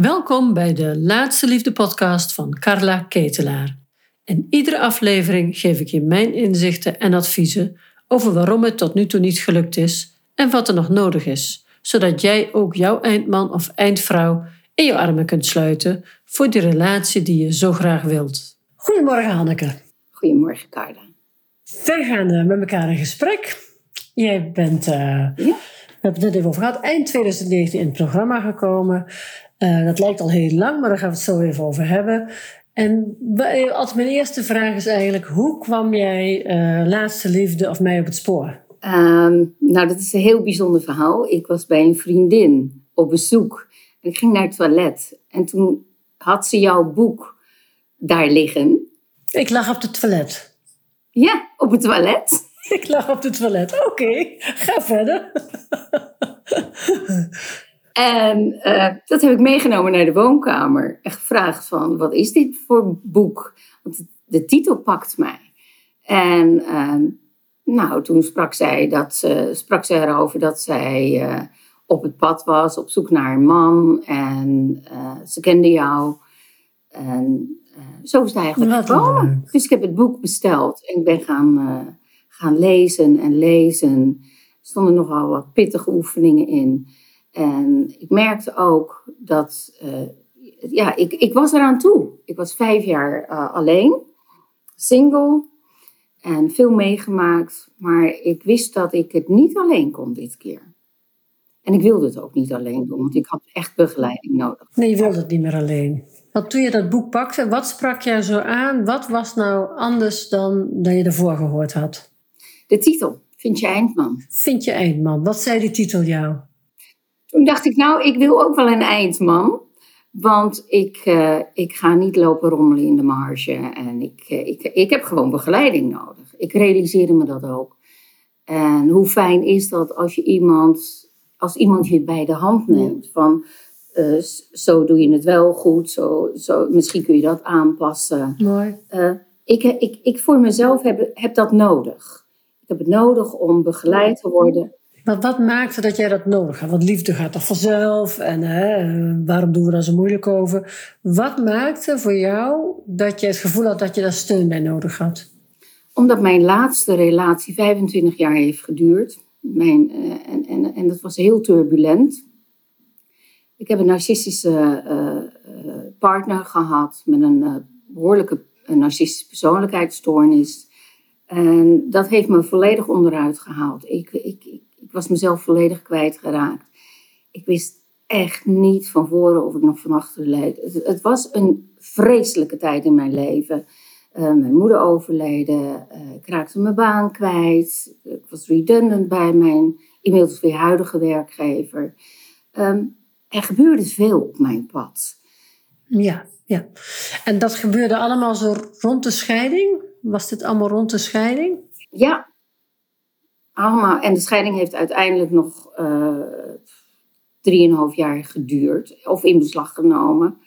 Welkom bij de Laatste Liefde podcast van Carla Ketelaar. In iedere aflevering geef ik je mijn inzichten en adviezen over waarom het tot nu toe niet gelukt is en wat er nog nodig is, zodat jij ook jouw eindman of eindvrouw in je armen kunt sluiten voor die relatie die je zo graag wilt. Goedemorgen Hanneke. Goedemorgen Carla. Wij gaan eh, met elkaar in gesprek. Jij bent, uh, ja. we hebben het net even over gehad, eind 2019 in het programma gekomen. Uh, dat lijkt al heel lang, maar daar gaan we het zo even over hebben. En als mijn eerste vraag is eigenlijk, hoe kwam jij uh, laatste liefde of mij op het spoor? Um, nou, dat is een heel bijzonder verhaal. Ik was bij een vriendin op bezoek. En ik ging naar het toilet. En toen had ze jouw boek daar liggen. Ik lag op het toilet. Ja, op het toilet. Ik lag op het toilet. Oké, ga verder. En uh, dat heb ik meegenomen naar de woonkamer en gevraagd van, wat is dit voor boek? Want de titel pakt mij. En uh, nou, toen sprak zij, dat, sprak zij erover dat zij eh, op het pad was, op zoek naar een man. En ze kende jou. En zo is het eigenlijk gekomen. Dus ik heb het boek besteld en ik ben gaan, gaan lezen en lezen. Er stonden nogal wat pittige oefeningen in. En ik merkte ook dat, uh, ja, ik, ik was eraan toe. Ik was vijf jaar uh, alleen, single en veel meegemaakt. Maar ik wist dat ik het niet alleen kon dit keer. En ik wilde het ook niet alleen doen, want ik had echt begeleiding nodig. Nee, je wilde het niet meer alleen. Want toen je dat boek pakte, wat sprak jij zo aan? Wat was nou anders dan dat je ervoor gehoord had? De titel, Vind je Eindman. Vind je Eindman. Wat zei die titel jou? Toen dacht ik, nou, ik wil ook wel een eindman. Want ik, uh, ik ga niet lopen rommelen in de marge. En ik, uh, ik, ik heb gewoon begeleiding nodig. Ik realiseerde me dat ook. En hoe fijn is dat als je iemand, als iemand je bij de hand neemt. Van, uh, zo doe je het wel goed. Zo, zo, misschien kun je dat aanpassen. Mooi. ik, ik, ik voor mezelf heb, heb dat nodig. Ik heb het nodig om begeleid te worden maar wat maakte dat jij dat nodig had? Want liefde gaat toch vanzelf en hè, waarom doen we daar zo moeilijk over? Wat maakte voor jou dat je het gevoel had dat je daar steun bij nodig had? Omdat mijn laatste relatie 25 jaar heeft geduurd. Mijn, uh, en, en, en dat was heel turbulent. Ik heb een narcistische uh, partner gehad met een behoorlijke narcistische persoonlijkheidsstoornis. En dat heeft me volledig onderuit gehaald. Ik, ik, ik was mezelf volledig kwijtgeraakt. Ik wist echt niet van voren of ik nog van achteren leed. Het, het was een vreselijke tijd in mijn leven. Uh, mijn moeder overleden, uh, ik raakte mijn baan kwijt. Ik was redundant bij mijn inmiddels weer huidige werkgever. Um, er gebeurde veel op mijn pad. Ja, ja. En dat gebeurde allemaal zo rond de scheiding? Was dit allemaal rond de scheiding? Ja, allemaal. En de scheiding heeft uiteindelijk nog uh, drieënhalf jaar geduurd of in beslag genomen.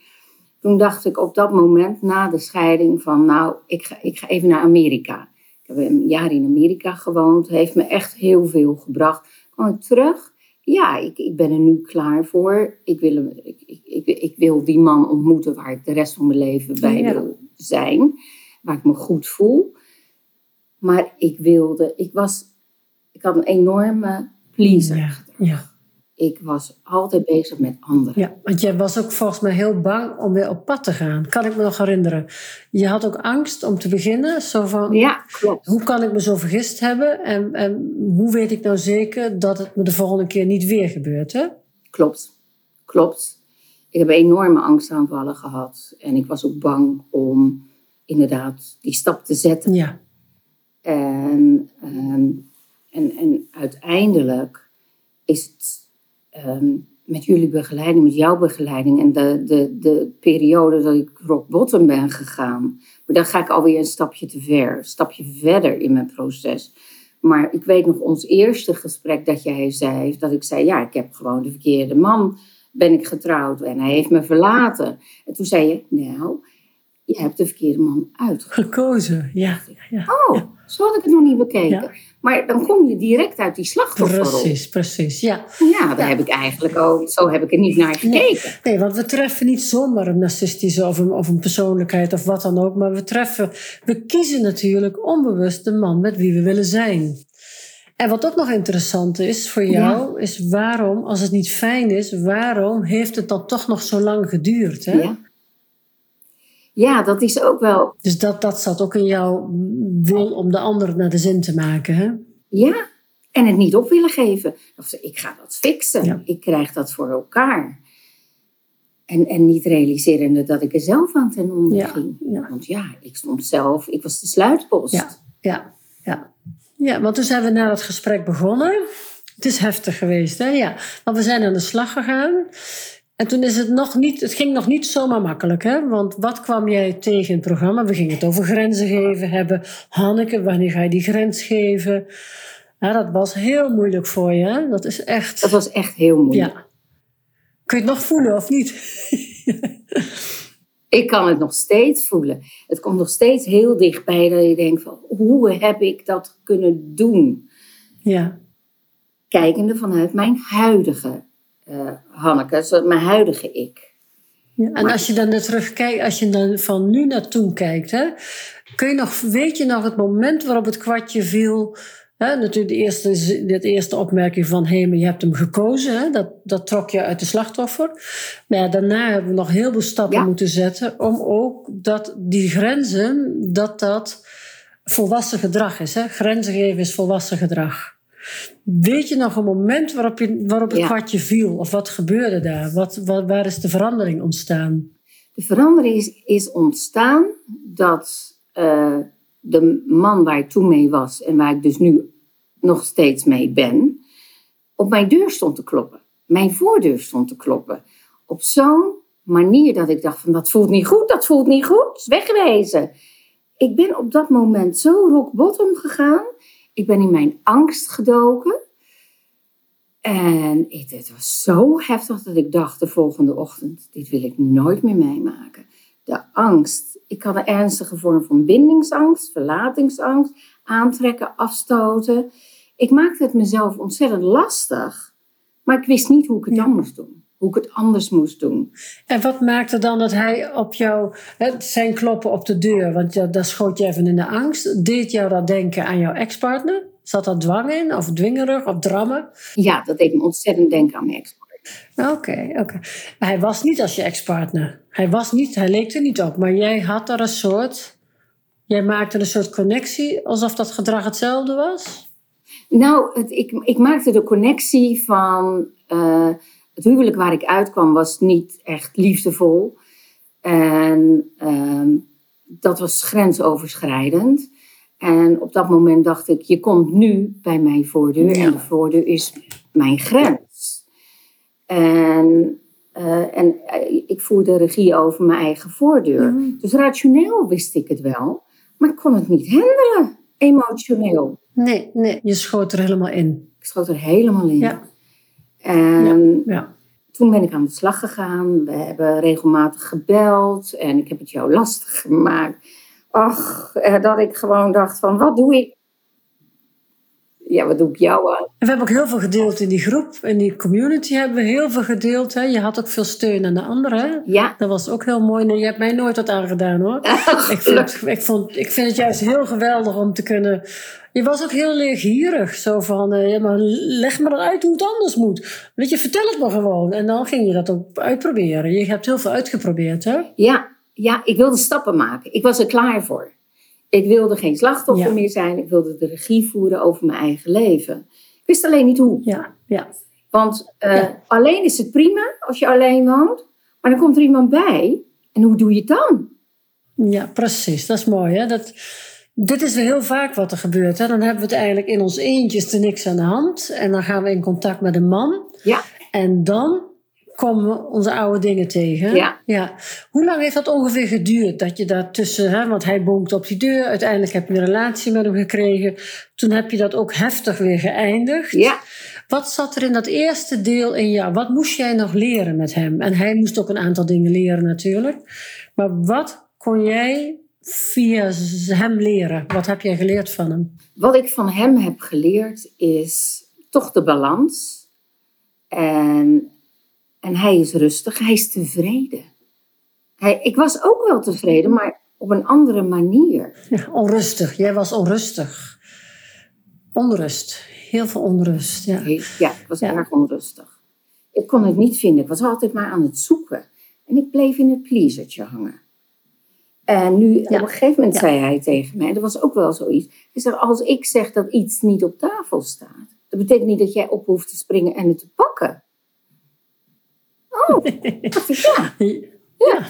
Toen dacht ik op dat moment na de scheiding van nou, ik ga, ik ga even naar Amerika. Ik heb een jaar in Amerika gewoond, heeft me echt heel veel gebracht. Kwam ik terug, ja, ik, ik ben er nu klaar voor. Ik wil, ik, ik, ik, wil die man ontmoeten waar ik de rest van mijn leven bij wil zijn. Waar ik me goed voel. Maar ik wilde, ik was ik had een enorme pleaser. Ja, ja. Ik was altijd bezig met anderen. Ja, want jij was ook volgens mij heel bang om weer op pad te gaan. Kan ik me nog herinneren. Je had ook angst om te beginnen. Zo van, ja, klopt. Hoe kan ik me zo vergist hebben? En, en hoe weet ik nou zeker dat het me de volgende keer niet weer gebeurt? Hè? Klopt, klopt. Ik heb enorme angstaanvallen gehad. En ik was ook bang om inderdaad die stap te zetten. Ja. En... Um, en, en uiteindelijk is het um, met jullie begeleiding, met jouw begeleiding en de, de, de periode dat ik rock bottom ben gegaan. Maar dan ga ik alweer een stapje te ver, een stapje verder in mijn proces. Maar ik weet nog ons eerste gesprek dat jij zei, dat ik zei, ja, ik heb gewoon de verkeerde man, ben ik getrouwd en hij heeft me verlaten. En toen zei je, nou, je hebt de verkeerde man uitgekozen. Gekozen, ja. ja oh, Zo had ik het nog niet bekeken. Maar dan kom je direct uit die slachtofferrol. Precies, precies, ja. Ja, daar heb ik eigenlijk ook, zo heb ik er niet naar gekeken. Nee, want we treffen niet zomaar een narcistische of een, of een persoonlijkheid of wat dan ook. Maar we treffen, we kiezen natuurlijk onbewust de man met wie we willen zijn. En wat ook nog interessant is voor jou, is waarom, als het niet fijn is, waarom heeft het dan toch nog zo lang geduurd? Hè? Ja. Ja, dat is ook wel. Dus dat, dat zat ook in jouw wil om de ander naar de zin te maken, hè? Ja, en het niet op willen geven. Of ik ga dat fixen. Ik krijg dat voor elkaar. En, en niet realiserende dat ik er zelf aan ten onder Ja, ging. ja. Want ja, ik stond zelf, ik was de sluitpost. Ja, ja, ja. Ja, want toen zijn we na dat gesprek begonnen. Het is heftig geweest, hè? Ja. Want we zijn aan de slag gegaan. En toen is het nog niet, het ging nog niet zomaar makkelijk, hè? Want wat kwam jij tegen in het programma? We gingen het over grenzen geven hebben. Hanneke, wanneer ga je die grens geven? Ja, dat was heel moeilijk voor je, hè? Dat is echt. Dat was echt heel moeilijk. Ja. Kun je het nog voelen of niet? Ik kan het nog steeds voelen. Het komt nog steeds heel dichtbij dat je denkt van, hoe heb ik dat kunnen doen? ja. Kijkende vanuit mijn huidige eh, Hanneke, zo- mijn huidige ik. Ja, en als je dan naar terugkijkt, als je dan van nu naar toen kijkt, hè, kun je nog, weet je nog het moment waarop het kwartje viel? Hè, natuurlijk de eerste, de eerste opmerking van hé, maar je hebt hem gekozen. Hè, dat, dat trok je uit de slachtoffer. Maar ja, daarna hebben we nog heel veel stappen Ja. moeten zetten om ook dat die grenzen, dat dat volwassen gedrag is. Hè? Grenzen geven is volwassen gedrag. Weet je nog een moment waarop, je, waarop het Ja. kwartje viel? Of wat gebeurde daar? Wat, wat, waar is de verandering ontstaan? De verandering is, is ontstaan dat eh, de man waar ik toen mee was en waar ik dus nu nog steeds mee ben, op mijn deur stond te kloppen. Mijn voordeur stond te kloppen. Op zo'n manier dat ik dacht van dat voelt niet goed, dat voelt niet goed, wegwezen. Ik ben op dat moment zo rock bottom gegaan. Ik ben in mijn angst gedoken. En het, het was zo heftig dat ik dacht de volgende ochtend, dit wil ik nooit meer meemaken. De angst. Ik had een ernstige vorm van bindingsangst, verlatingsangst, aantrekken, afstoten. Ik maakte het mezelf ontzettend lastig, maar ik wist niet hoe ik het dan moest doen. Hoe ik het anders moest doen. En wat maakte dan dat hij op jou, zijn kloppen op de deur, want ja, daar schoot je even in de angst, deed jou dat denken aan jouw ex-partner? Zat dat dwang in, of dwingerig, of drammen? Ja, dat deed me ontzettend denken aan mijn ex. Oké, oké. Hij was niet als je ex-partner. Hij was niet, hij leek er niet op, maar jij had er een soort, jij maakte een soort connectie, alsof dat gedrag hetzelfde was? Nou, het, ik, ik maakte de connectie van eh, het huwelijk waar ik uitkwam was niet echt liefdevol. En ehm, dat was grensoverschrijdend. En op dat moment dacht ik, je komt nu bij mijn voordeur Ja. en de voordeur is mijn grens. En, eh, en eh, ik voerde regie over mijn eigen voordeur. Dus rationeel wist ik het wel, maar ik kon het niet handelen, emotioneel. Nee, nee, je schoot er helemaal in. Ik schoot er helemaal in. Ja, En ja. toen ben ik aan de slag gegaan. We hebben regelmatig gebeld en ik heb het jou lastig gemaakt. Ach, eh, dat ik gewoon dacht van, wat doe ik? Ja, wat doe ik jou aan? En we hebben ook heel veel gedeeld in die groep, in die community hebben we heel veel gedeeld. Hè. Je had ook veel steun aan de anderen. Ja, Dat was ook heel mooi. Je hebt mij nooit wat aangedaan hoor. Ik vind, het, ik, vond, ik vind het juist heel geweldig om te kunnen. Je was ook heel leergierig. Zo van, ja, maar leg me dan uit hoe het anders moet. Weet je, vertel het me gewoon. En dan ging je dat ook uitproberen. Je hebt heel veel uitgeprobeerd, hè? ja, ja, ik wilde stappen maken. Ik was er klaar voor. Ik wilde geen slachtoffer Ja. meer zijn. Ik wilde de regie voeren over mijn eigen leven. Ik wist alleen niet hoe. Ja, ja. Want eh, Ja. alleen is het prima als je alleen woont. Maar dan komt er iemand bij. En hoe doe je het dan? Ja, precies. Dat is mooi, hè? Dat, dit is weer heel vaak wat er gebeurt. Hè? Dan hebben we het eigenlijk in ons eentjes er niks aan de hand. En dan gaan we in contact met een man. Ja, En dan komen we onze oude dingen tegen. Ja. ja. Hoe lang heeft dat ongeveer geduurd? Dat je daartussen, hè, want hij bonkte op die deur. Uiteindelijk heb je een relatie met hem gekregen. Toen heb je dat ook heftig weer geëindigd. ja. Wat zat er in dat eerste deel in jou? Wat moest jij nog leren met hem? En hij moest ook een aantal dingen leren natuurlijk. Maar wat kon jij via hem leren? Wat heb jij geleerd van hem? Wat ik van hem heb geleerd is toch de balans. En, en hij is rustig, hij is tevreden. Hij, ik was ook wel tevreden, maar op een andere manier. Ja, onrustig. Jij was onrustig. Onrust. Heel veel onrust. Ja, ja ik was erg onrustig. Ik kon het niet vinden. Ik was altijd maar aan het zoeken. En ik bleef in het pleasertje hangen. En nu, op een gegeven moment zei hij tegen mij, dat was ook wel zoiets. Hij zei, als ik zeg dat iets niet op tafel staat, dat betekent niet dat jij op hoeft te springen en het te pakken. Oh, ja. Ja.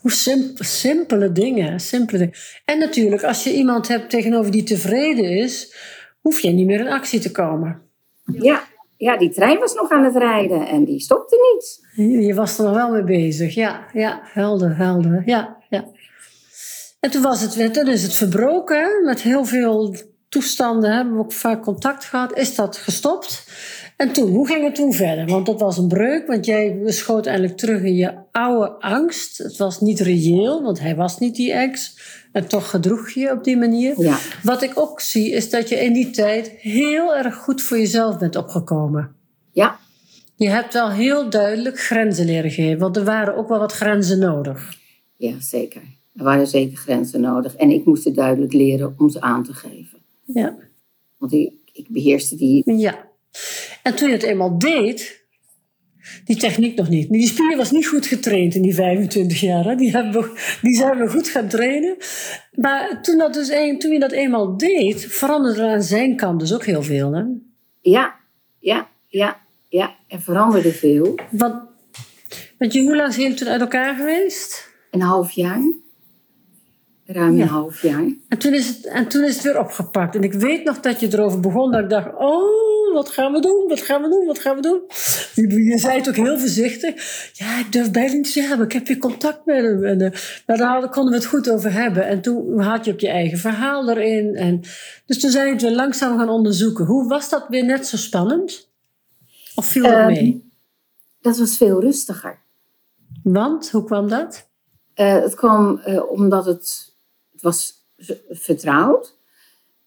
Hoe simpel, simpele dingen, simpele dingen. En natuurlijk, als je iemand hebt tegenover die tevreden is, hoef je niet meer in actie te komen. Ja, ja, die trein was nog aan het rijden en die stopte niet. Je was er nog wel mee bezig, ja, ja, helder, helder, ja, ja. En toen was het, toen is het verbroken, met heel veel toestanden hebben we ook vaak contact gehad. Is dat gestopt? En toen, hoe ging het toen verder? Want dat was een breuk, want jij schoot eigenlijk terug in je oude angst. Het was niet reëel, want hij was niet die ex. En toch gedroeg je op die manier. Ja. Wat ik ook zie, is dat je in die tijd heel erg goed voor jezelf bent opgekomen. Ja. Je hebt wel heel duidelijk grenzen leren geven, want er waren ook wel wat grenzen nodig. Ja, zeker. Er waren zeker grenzen nodig. En ik moest duidelijk leren om ze aan te geven. Ja. Want ik, ik beheerste die. Ja. En toen je het eenmaal deed, die techniek nog niet. Die spier was niet goed getraind in die 25 jaar. Hè? Die, hebben we, die zijn we goed gaan trainen. Maar toen, dat dus een, toen je dat eenmaal deed, veranderde er aan zijn kant dus ook heel veel. Hè? Ja, ja, ja, ja. Er veranderde veel. Want, want je, hoe lang zijn jullie toen uit elkaar geweest? Een half jaar. Ruim een half jaar. En toen, is het, en toen is het weer opgepakt. En ik weet nog dat je erover begon, dat ik dacht: Oh, wat gaan we doen? Wat gaan we doen? Wat gaan we doen? Je, je zei het ook heel voorzichtig. Ja, ik durf bijna niet te zeggen, maar ik heb weer contact met hem. En, uh, maar daar konden we het goed over hebben. En toen had je ook je eigen verhaal erin. En, dus toen zijn we het weer langzaam gaan onderzoeken. Hoe was dat weer net zo spannend? Of viel dat um, mee? Dat was veel rustiger. Want, hoe kwam dat? Uh, het kwam uh, omdat het was vertrouwd.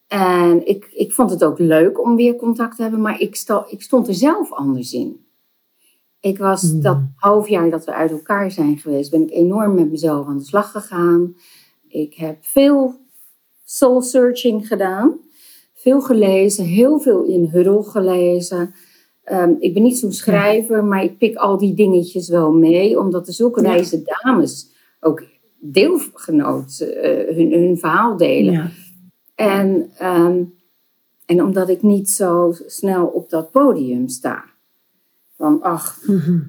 En ik, ik vond het ook leuk om weer contact te hebben, maar ik, sta, ik stond er zelf anders in. Ik was Hmm. dat half jaar dat we uit elkaar zijn geweest, ben ik enorm met mezelf aan de slag gegaan. Ik heb veel soul searching gedaan, veel gelezen, heel veel in Huddle gelezen. Um, ik ben niet zo'n schrijver, maar ik pik al die dingetjes wel mee, omdat er zulke wijze dames ook deelgenoot uh, hun, hun verhaal delen. Ja. En, ehm, en omdat ik niet zo snel op dat podium sta. Van ach. Mhm.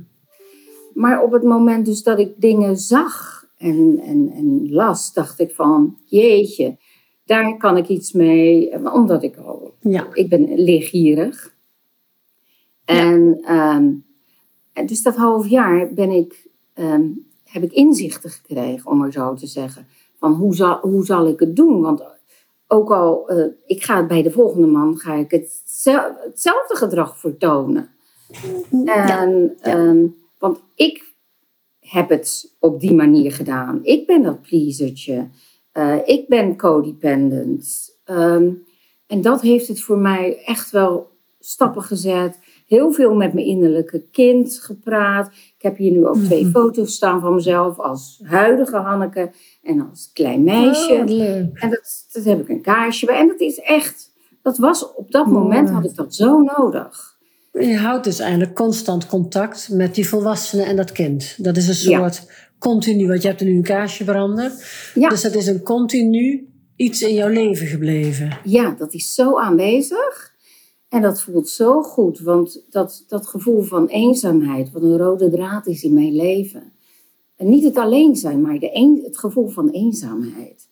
Maar op het moment dus dat ik dingen zag en, en, en las, dacht ik van jeetje, daar kan ik iets mee. Omdat ik al, Ja. ik ben leergierig. En, ehm, en dus dat half jaar ben ik, ehm, heb ik inzichten gekregen, om maar zo te zeggen. Van hoe zal, hoe zal ik het doen? Want ook al, eh, ik ga bij de volgende man, ga ik hetzel- hetzelfde gedrag vertonen. En, ehm, want ik heb het op die manier gedaan. Ik ben dat pleasertje. Eh, ik ben codependent. Ehm, en dat heeft het voor mij echt wel stappen gezet. Heel veel met mijn innerlijke kind gepraat. Ik heb hier nu ook twee Mhm. foto's staan van mezelf als huidige Hanneke en als klein meisje. Oh, leuk. En dat, dat heb ik een kaarsje bij. En dat is echt, dat was op dat moment had ik dat zo nodig. Je houdt dus eigenlijk constant contact met die volwassene en dat kind. Dat is een Ja. soort continu, want je hebt er nu een kaarsje branden. Ja. Dus dat is een continu iets in jouw leven gebleven. Ja, dat is zo aanwezig. En dat voelt zo goed, want dat, dat gevoel van eenzaamheid, wat een rode draad is in mijn leven. En niet het alleen zijn, maar de een, het gevoel van eenzaamheid.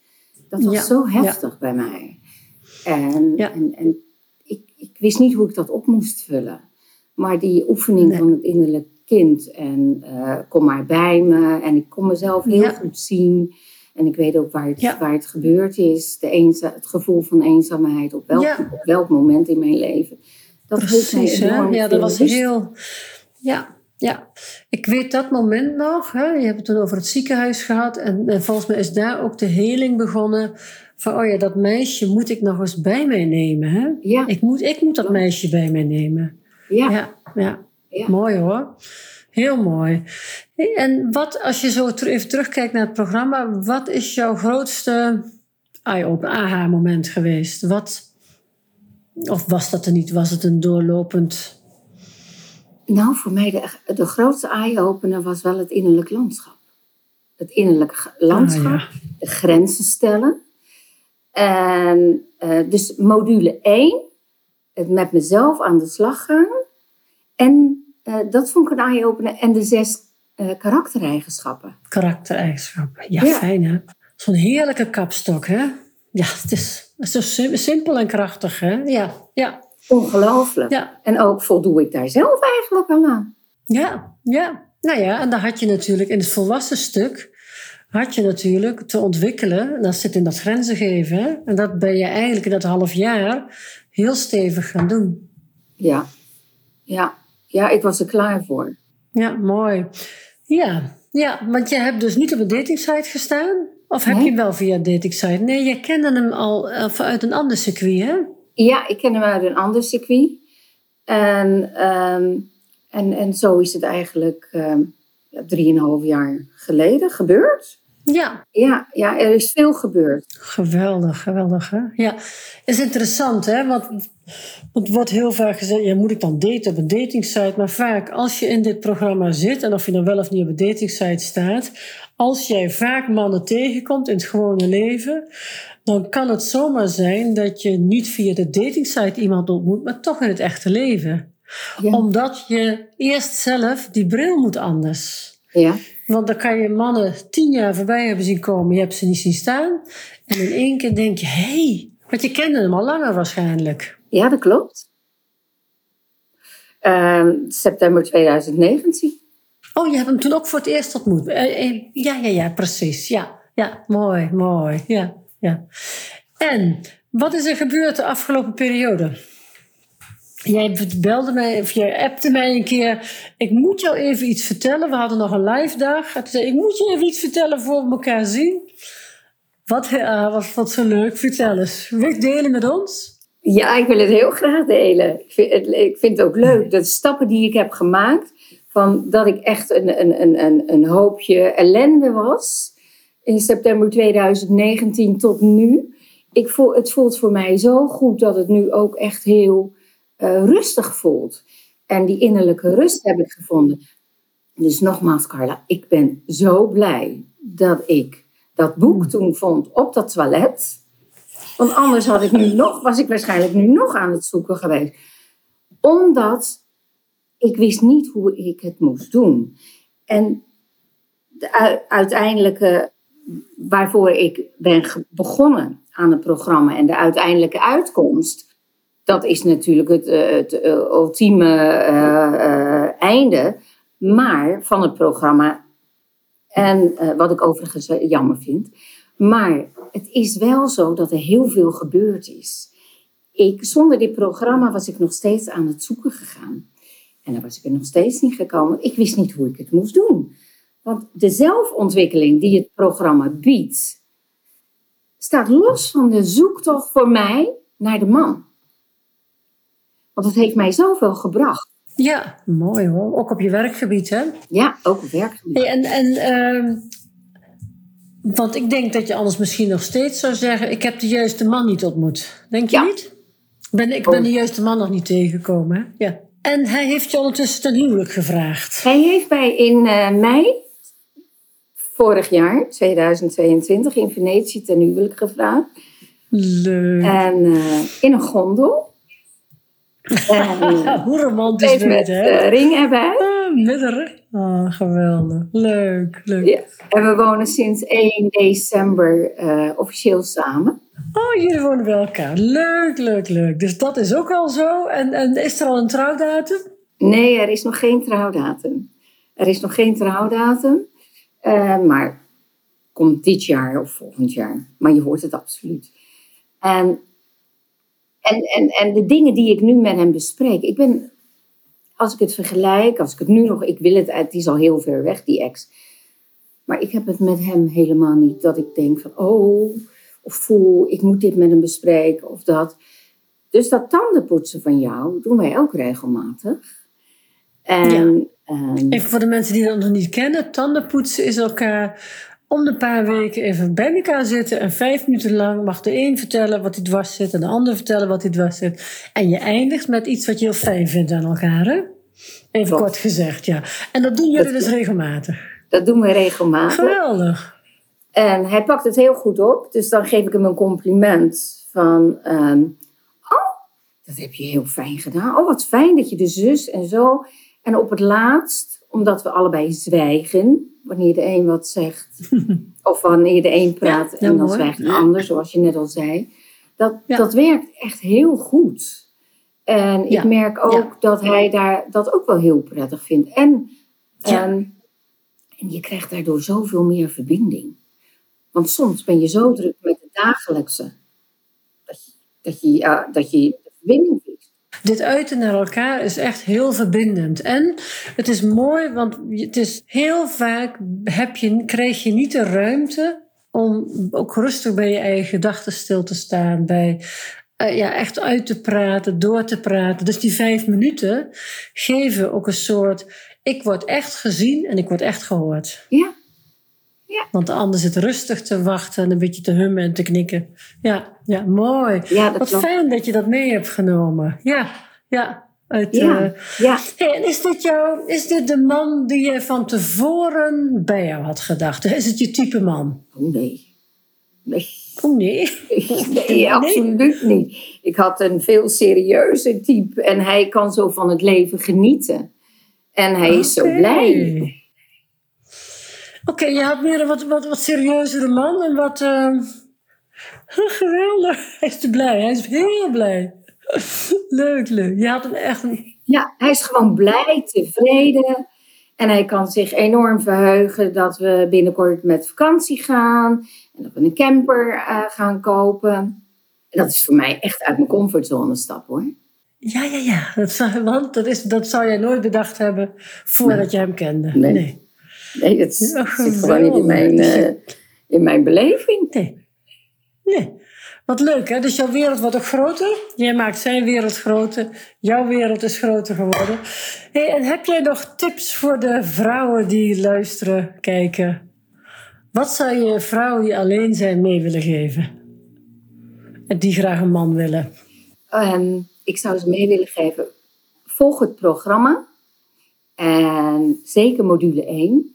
Dat was Ja, zo heftig bij mij. En, Ja. en, en ik, ik wist niet hoe ik dat op moest vullen. Maar die oefening Nee. van het innerlijk kind en eh, kom maar bij me. En ik kon mezelf heel goed zien. En ik weet ook waar het, Ja. waar het gebeurd is. De eenza- het gevoel van eenzaamheid op welk, Ja. op welk moment in mijn leven. Dat Precies, hè? Ja, dat was rust- heel... Ja, ja. Ik weet dat moment nog. Hè? Je hebt het toen over het ziekenhuis gehad. En, en volgens mij is daar ook de heling begonnen. Van, oh ja, dat meisje moet ik nog eens bij mij nemen. Hè? Ja. Ik, moet, ik moet dat meisje bij mij nemen. Ja. Ja, ja. Ja. Mooi hoor. Heel mooi. En wat, als je zo even terugkijkt naar het programma, wat is jouw grootste aha-moment geweest? Wat, of was dat er niet? Was het een doorlopend... Nou, voor mij de, de grootste eye-opener was wel het innerlijk landschap. Het innerlijke ge- landschap, Ah, ja. de grenzen stellen. En eh, dus module 1, het met mezelf aan de slag gaan. En eh, dat vond ik een eye-opener. En de zes eh, karaktereigenschappen. Karaktereigenschappen. Ja, Ja. fijn hè? Zo'n heerlijke kapstok hè? Ja, het is, het is zo sim- simpel en krachtig hè? Ja, ja, Ongelooflijk. ja. En ook voldoe ik daar zelf eigenlijk al aan. Ja, ja. Nou ja, en dan had je natuurlijk in het volwassen stuk, had je natuurlijk te ontwikkelen, en dat zit in dat grenzen geven, hè? en dat ben je eigenlijk in dat half jaar heel stevig gaan doen. Ja. Ja. Ja, ik was er klaar voor. Ja, mooi. Ja, ja, want je hebt dus niet op een datingsite gestaan? Of heb Nee. je hem wel via een datingsite? Nee, je kende hem al vanuit een ander circuit, hè? Ja, ik ken hem uit een ander circuit. En, ehm, en, en zo is het eigenlijk ja, drieënhalf jaar geleden gebeurd. Ja, Ja, ja, er is veel gebeurd. Geweldig, geweldig. Hè? Ja, is interessant, hè? Want want het wordt heel vaak gezegd: ja, moet ik dan daten op een datingsite? Maar vaak, als je in dit programma zit, en of je dan wel of niet op een datingsite staat, als jij vaak mannen tegenkomt in het gewone leven, dan kan het zomaar zijn dat je niet via de datingsite iemand ontmoet, maar toch in het echte leven. Ja. Omdat je eerst zelf die bril moet anders. Ja, Want dan kan je mannen tien jaar voorbij hebben zien komen, je hebt ze niet zien staan. En in één keer denk je, hé, hey, want je kende hem al langer waarschijnlijk. ja dat klopt. Ehm, september 2019. Oh, je hebt hem toen ook voor het eerst ontmoet. Eh, eh, ja, ja, ja, precies. Ja, ja, mooi, mooi. Ja, ja. En wat is er gebeurd de afgelopen periode? Jij belde mij, of jij appte mij een keer. Ik moet jou even iets vertellen. We hadden nog een live dag. Ik, moet je even iets vertellen voor we elkaar zien. Wat, ah, wat, zo leuk. Vertel eens. Wil je het delen met ons? Ja, ik wil het heel graag delen. Ik vind het, ik vind het ook leuk. De stappen die ik heb gemaakt, van dat ik echt een, een, een, een hoopje ellende was. In september 2019 tot nu. Ik voel, het voelt voor mij zo goed dat het nu ook echt heel eh, rustig voelt. En die innerlijke rust heb ik gevonden. Dus nogmaals, Carla, ik ben zo blij dat ik dat boek toen vond op dat toilet. Want anders had ik nu nog, was ik waarschijnlijk nu nog aan het zoeken geweest. Omdat ik wist niet hoe ik het moest doen. En de uiteindelijke, waarvoor ik ben begonnen aan het programma en de uiteindelijke uitkomst, dat is natuurlijk het, eh, het eh, ultieme eh, einde maar, van het programma. En wat ik overigens jammer vind. Maar het is wel zo dat er heel veel gebeurd is. Ik, zonder dit programma was ik nog steeds aan het zoeken gegaan. En dan was ik er nog steeds niet gekomen. Ik wist niet hoe ik het moest doen. Want de zelfontwikkeling die het programma biedt, staat los van de zoektocht voor mij naar de man. Want het heeft mij zoveel gebracht. Ja, mooi hoor. Ook op je werkgebied, hè? Ja, ook op werkgebied. Hey, en, en, ehm, want ik denk dat je anders misschien nog steeds zou zeggen: Ik heb de juiste man niet ontmoet. Denk je Ja. niet? Ben, ik ben de juiste man nog niet tegengekomen. Hè? Ja. En hij heeft je ondertussen ten huwelijk gevraagd. Hij heeft mij in eh, mei vorig jaar, 2022, in Venetië ten huwelijk gevraagd. Leuk. En eh, in een gondel. Hoe romantisch ben je, met hè? eh, ring erbij. Ah, midden. Ah, geweldig. Leuk, leuk. Ja. En we wonen sinds 1 december eh, officieel samen. Oh, jullie wonen bij elkaar. Leuk, leuk, leuk. Dus dat is ook al zo. En, en is er al een trouwdatum? Nee, er is nog geen trouwdatum. Er is nog geen trouwdatum. eh, maar komt dit jaar of volgend jaar. Maar je hoort het absoluut. En, en, en, en de dingen die ik nu met hem bespreek. Ik ben als ik het vergelijk, als ik het nu nog, ik wil het, het is al heel ver weg, die ex. Maar ik heb het met hem helemaal niet dat ik denk van, oh, of voel, ik moet dit met hem bespreken of dat. Dus dat tandenpoetsen van jou doen wij ook regelmatig. En, ehm, Even voor de mensen die dat nog niet kennen, tandenpoetsen is elkaar om de paar weken even bij elkaar zitten en vijf minuten lang mag de een vertellen wat hij dwars zit en de ander vertellen wat hij dwars zit. En je eindigt met iets wat je heel fijn vindt aan elkaar, hè? Even kort gezegd, ja. En dat doen jullie dus regelmatig. Dat doen we regelmatig. Geweldig. En hij pakt het heel goed op. Dus dan geef ik hem een compliment van... ehm, oh, dat heb je heel fijn gedaan. Oh, wat fijn dat je de zus en zo... En op het laatst, omdat we allebei zwijgen... wanneer de een wat zegt... of wanneer de een praat Ja, en dan mooi. zwijgt de ander... zoals je net al zei. Dat, Ja. dat werkt echt heel goed. En ik merk ook Ja. dat hij daar dat ook wel heel prettig vindt. En, Ja. ehm, en je krijgt daardoor zoveel meer verbinding. Want soms ben je zo druk met het dagelijkse dat je, dat je, dat je de verbinding. Dit uiten naar elkaar is echt heel verbindend. En het is mooi, want het is heel vaak heb je, krijg je niet de ruimte om ook rustig bij je eigen gedachten stil te staan. Bij eh, ja, echt uit te praten, door te praten. Dus die vijf minuten geven ook een soort. Ik word echt gezien en ik word echt gehoord. Ja, Want de ander zit rustig te wachten en een beetje te hummen en te knikken. Ja, ja mooi. ja dat Wat klopt. fijn dat je dat mee hebt genomen. Ja, ja. Uit, Ja, eh, ja. hey, en is dit, jou, is dit de man die je van tevoren bij jou had gedacht? Is het je type man? Oh nee. Nee, Oh nee. nee, absoluut niet. Ik had een veel serieuzer type en hij kan zo van het leven genieten. En hij is zo blij. Oké, je had meer een wat, wat, wat serieuzere man en wat. eh, geweldig. Hij is te blij. Hij is heel blij. Leuk, leuk. Je had een echt een. Ja, hij is gewoon blij, tevreden. En hij kan zich enorm verheugen dat we binnenkort met vakantie gaan. En dat we een camper eh, gaan kopen. En dat is voor mij echt uit mijn comfortzone stappen hoor. Ja, ja, ja. Dat zou, want dat, is, dat zou jij nooit bedacht hebben voordat je hem kende. Nee. nee. Nee, dat zit Ja, gewoon niet in mijn, geweldig. eh, in mijn beleving. Nee. Nee. Wat leuk, hè? Dus jouw wereld wordt ook groter. Jij maakt zijn wereld groter. Jouw wereld is groter geworden. Hey, en heb jij nog tips voor de vrouwen die luisteren, kijken? Wat zou je vrouwen die alleen zijn mee willen geven? En die graag een man willen? Ehm, ik zou ze mee willen geven. Volg het programma. En zeker module 1.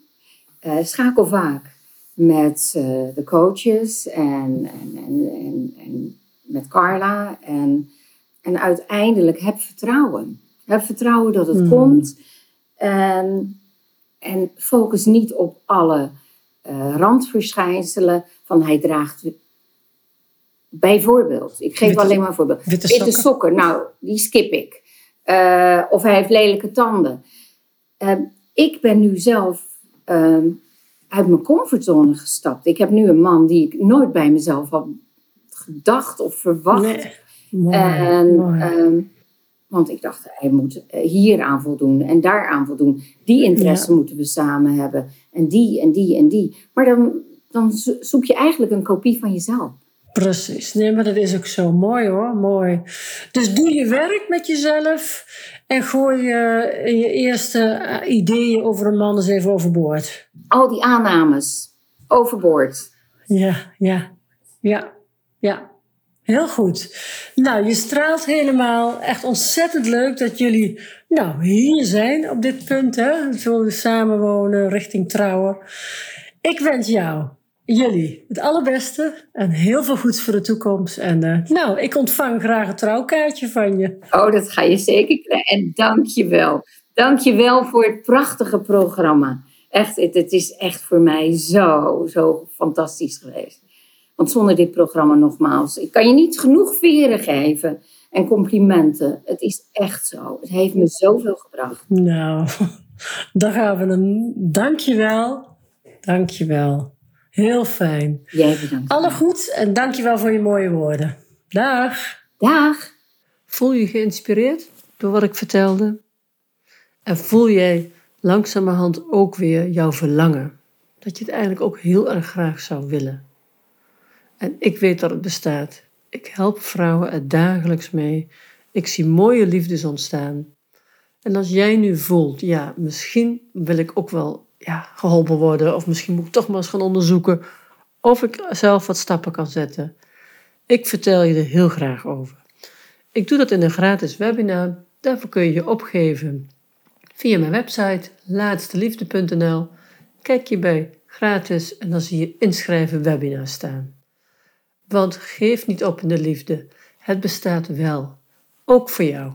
Eh, schakel vaak met eh, de coaches en, en, en, en, met Carla. En, en uiteindelijk heb vertrouwen. Heb vertrouwen dat het Hmm. komt. En, en focus niet op alle eh, randverschijnselen van hij draagt. Bijvoorbeeld, ik geef Witte- alleen maar een voorbeeld. witte Witte sokken? sokken, nou, die skip ik. Of hij heeft lelijke tanden. Ik ben nu zelf ehm, uit mijn comfortzone gestapt. Ik heb nu een man die ik nooit bij mezelf had gedacht of verwacht. Nee. Mooi, En, mooi. ehm, want ik dacht, hij moet hier aan voldoen en daar aan voldoen. Die interesse moeten we samen hebben. En die en die en die. Maar dan, dan zo- zoek je eigenlijk een kopie van jezelf. Precies. Nee, maar dat is ook zo mooi hoor. Mooi. Dus doe je werk met jezelf en gooi je, je eerste eh, ideeën over een man eens even overboord. Al die aannames overboord. Ja, ja, ja, ja. Heel goed. Nou, je straalt helemaal. Echt ontzettend leuk dat jullie nou, hier zijn op dit punt. Hè? Zo samenwonen richting trouwen. Ik wens jou, jullie, het allerbeste. En heel veel goeds voor de toekomst. En eh, nou, ik ontvang graag een trouwkaartje van je. Oh, dat ga je zeker krijgen. En dank je wel. Dank je wel voor het prachtige programma. Echt, het, het is echt voor mij zo, zo fantastisch geweest. Want zonder dit programma nogmaals, ik kan je niet genoeg veren geven en complimenten. Het is echt zo. Het heeft me zoveel gebracht. Nou, dan gaan we een dankjewel. Dankjewel. Heel fijn. Jij bedankt. Alle goed en dankjewel voor je mooie woorden. Dag. Dag. Voel je geïnspireerd door wat ik vertelde? En voel jij langzamerhand ook weer jouw verlangen. Dat je het eigenlijk ook heel erg graag zou willen. En ik weet dat het bestaat. Ik help vrouwen er dagelijks mee. Ik zie mooie liefdes ontstaan. En als jij nu voelt, ja, misschien wil ik ook wel ja, geholpen worden, of misschien moet ik toch maar eens gaan onderzoeken of ik zelf wat stappen kan zetten. Ik vertel je er heel graag over. Ik doe dat in een gratis webinar. Daarvoor kun je je opgeven via mijn website laatsteliefde.nl. Kijk je bij gratis en dan zie je inschrijven webinar staan. Want geef niet op in de liefde. Het bestaat wel. Ook voor jou.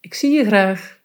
Ik zie je graag.